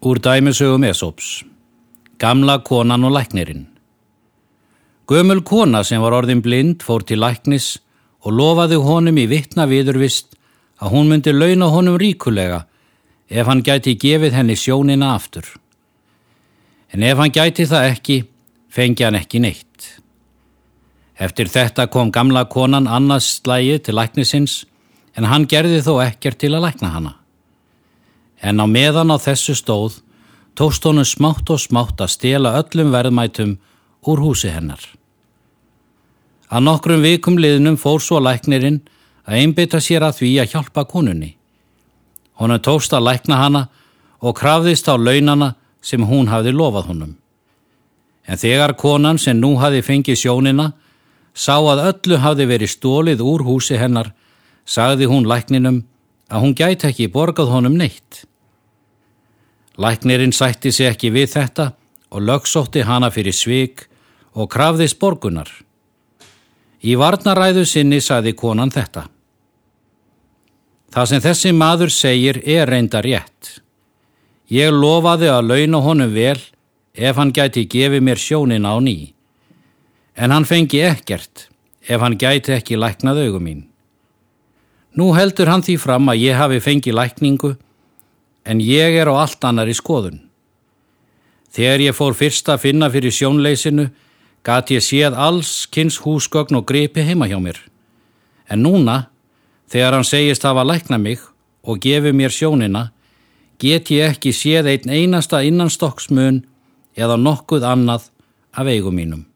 Úr dæmisögum Esops Gamla konan og læknirinn Gömul kona sem var orðin blind fór til læknis og lofaði honum í vittna viðurvist að hún myndi launa honum ríkulega ef hann gæti gefið henni sjónina aftur. En ef hann gæti það ekki, fengi hann ekki neitt. Eftir þetta kom gamla konan annars slægi til læknisins en hann gerði þó ekkert til að lækna hana en á meðan á þessu stóð tókst honum smátt og smátt að stela öllum verðmætum úr húsi hennar. Að nokkrum vikum liðnum fór svo læknirinn að einbytta sér að því að hjálpa konunni. Honum tókst að lækna hana og krafðist á launana sem hún hafði lofað honum. En þegar konan sem nú hafði fengið sjónina sá að öllu hafði verið stólið úr húsi hennar, sagði hún lækninum að hún gæti ekki borgað honum neitt. Læknirinn sætti sig ekki við þetta og lögsótti hana fyrir svik og krafðist borgunar. Í varnaræðu sinni saði konan þetta. Það sem þessi maður segir er reynda rétt. Ég lofaði að launa honum vel ef hann gæti gefið mér sjónin á ný. En hann fengi ekkert ef hann gæti ekki læknað augum mín. Nú heldur hann því fram að ég hafi fengið lækningu en ég er á allt annar í skoðun. Þegar ég fór fyrst að finna fyrir sjónleysinu gati ég séð alls kynns húsgögn og gripi heima hjá mér. En núna, þegar hann segist hafa lækna mig og gefi mér sjónina, get ég ekki séð einn einasta innanstokksmun eða nokkuð annað af eigum mínum.